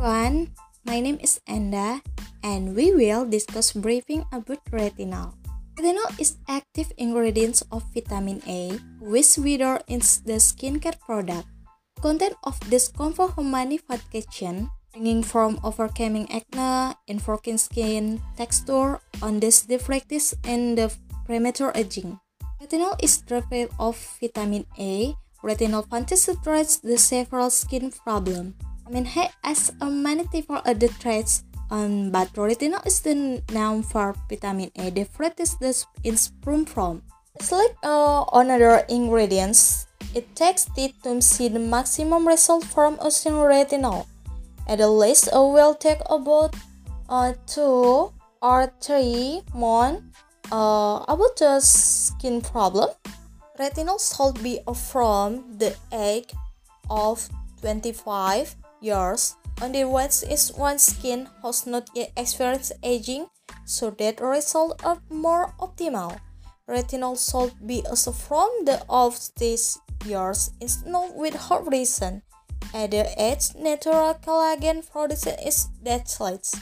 everyone, my name is Enda and we will discuss briefing about retinol. Retinol is active ingredients of vitamin A which wither in the skincare product. Content of this compound manufacturing ranging from overcoming acne, invoking skin texture on this deflectis and the premature aging. Retinol is derived of vitamin A. Retinol facilitates the several skin problems. I mean, hey, as a for other traits, um, but retinol is the noun for vitamin A. The fruit is the in sprung from. It's like uh, another ingredients. It takes it to see the maximum result from using retinol. At least it will take about uh, two or three months uh, about the skin problem. Retinol should be from the age of 25 years. On the ones is one skin has not yet experienced aging, so that result are more optimal. Retinol should be also from the of these years is not without reason. At the age, natural collagen production is that slides.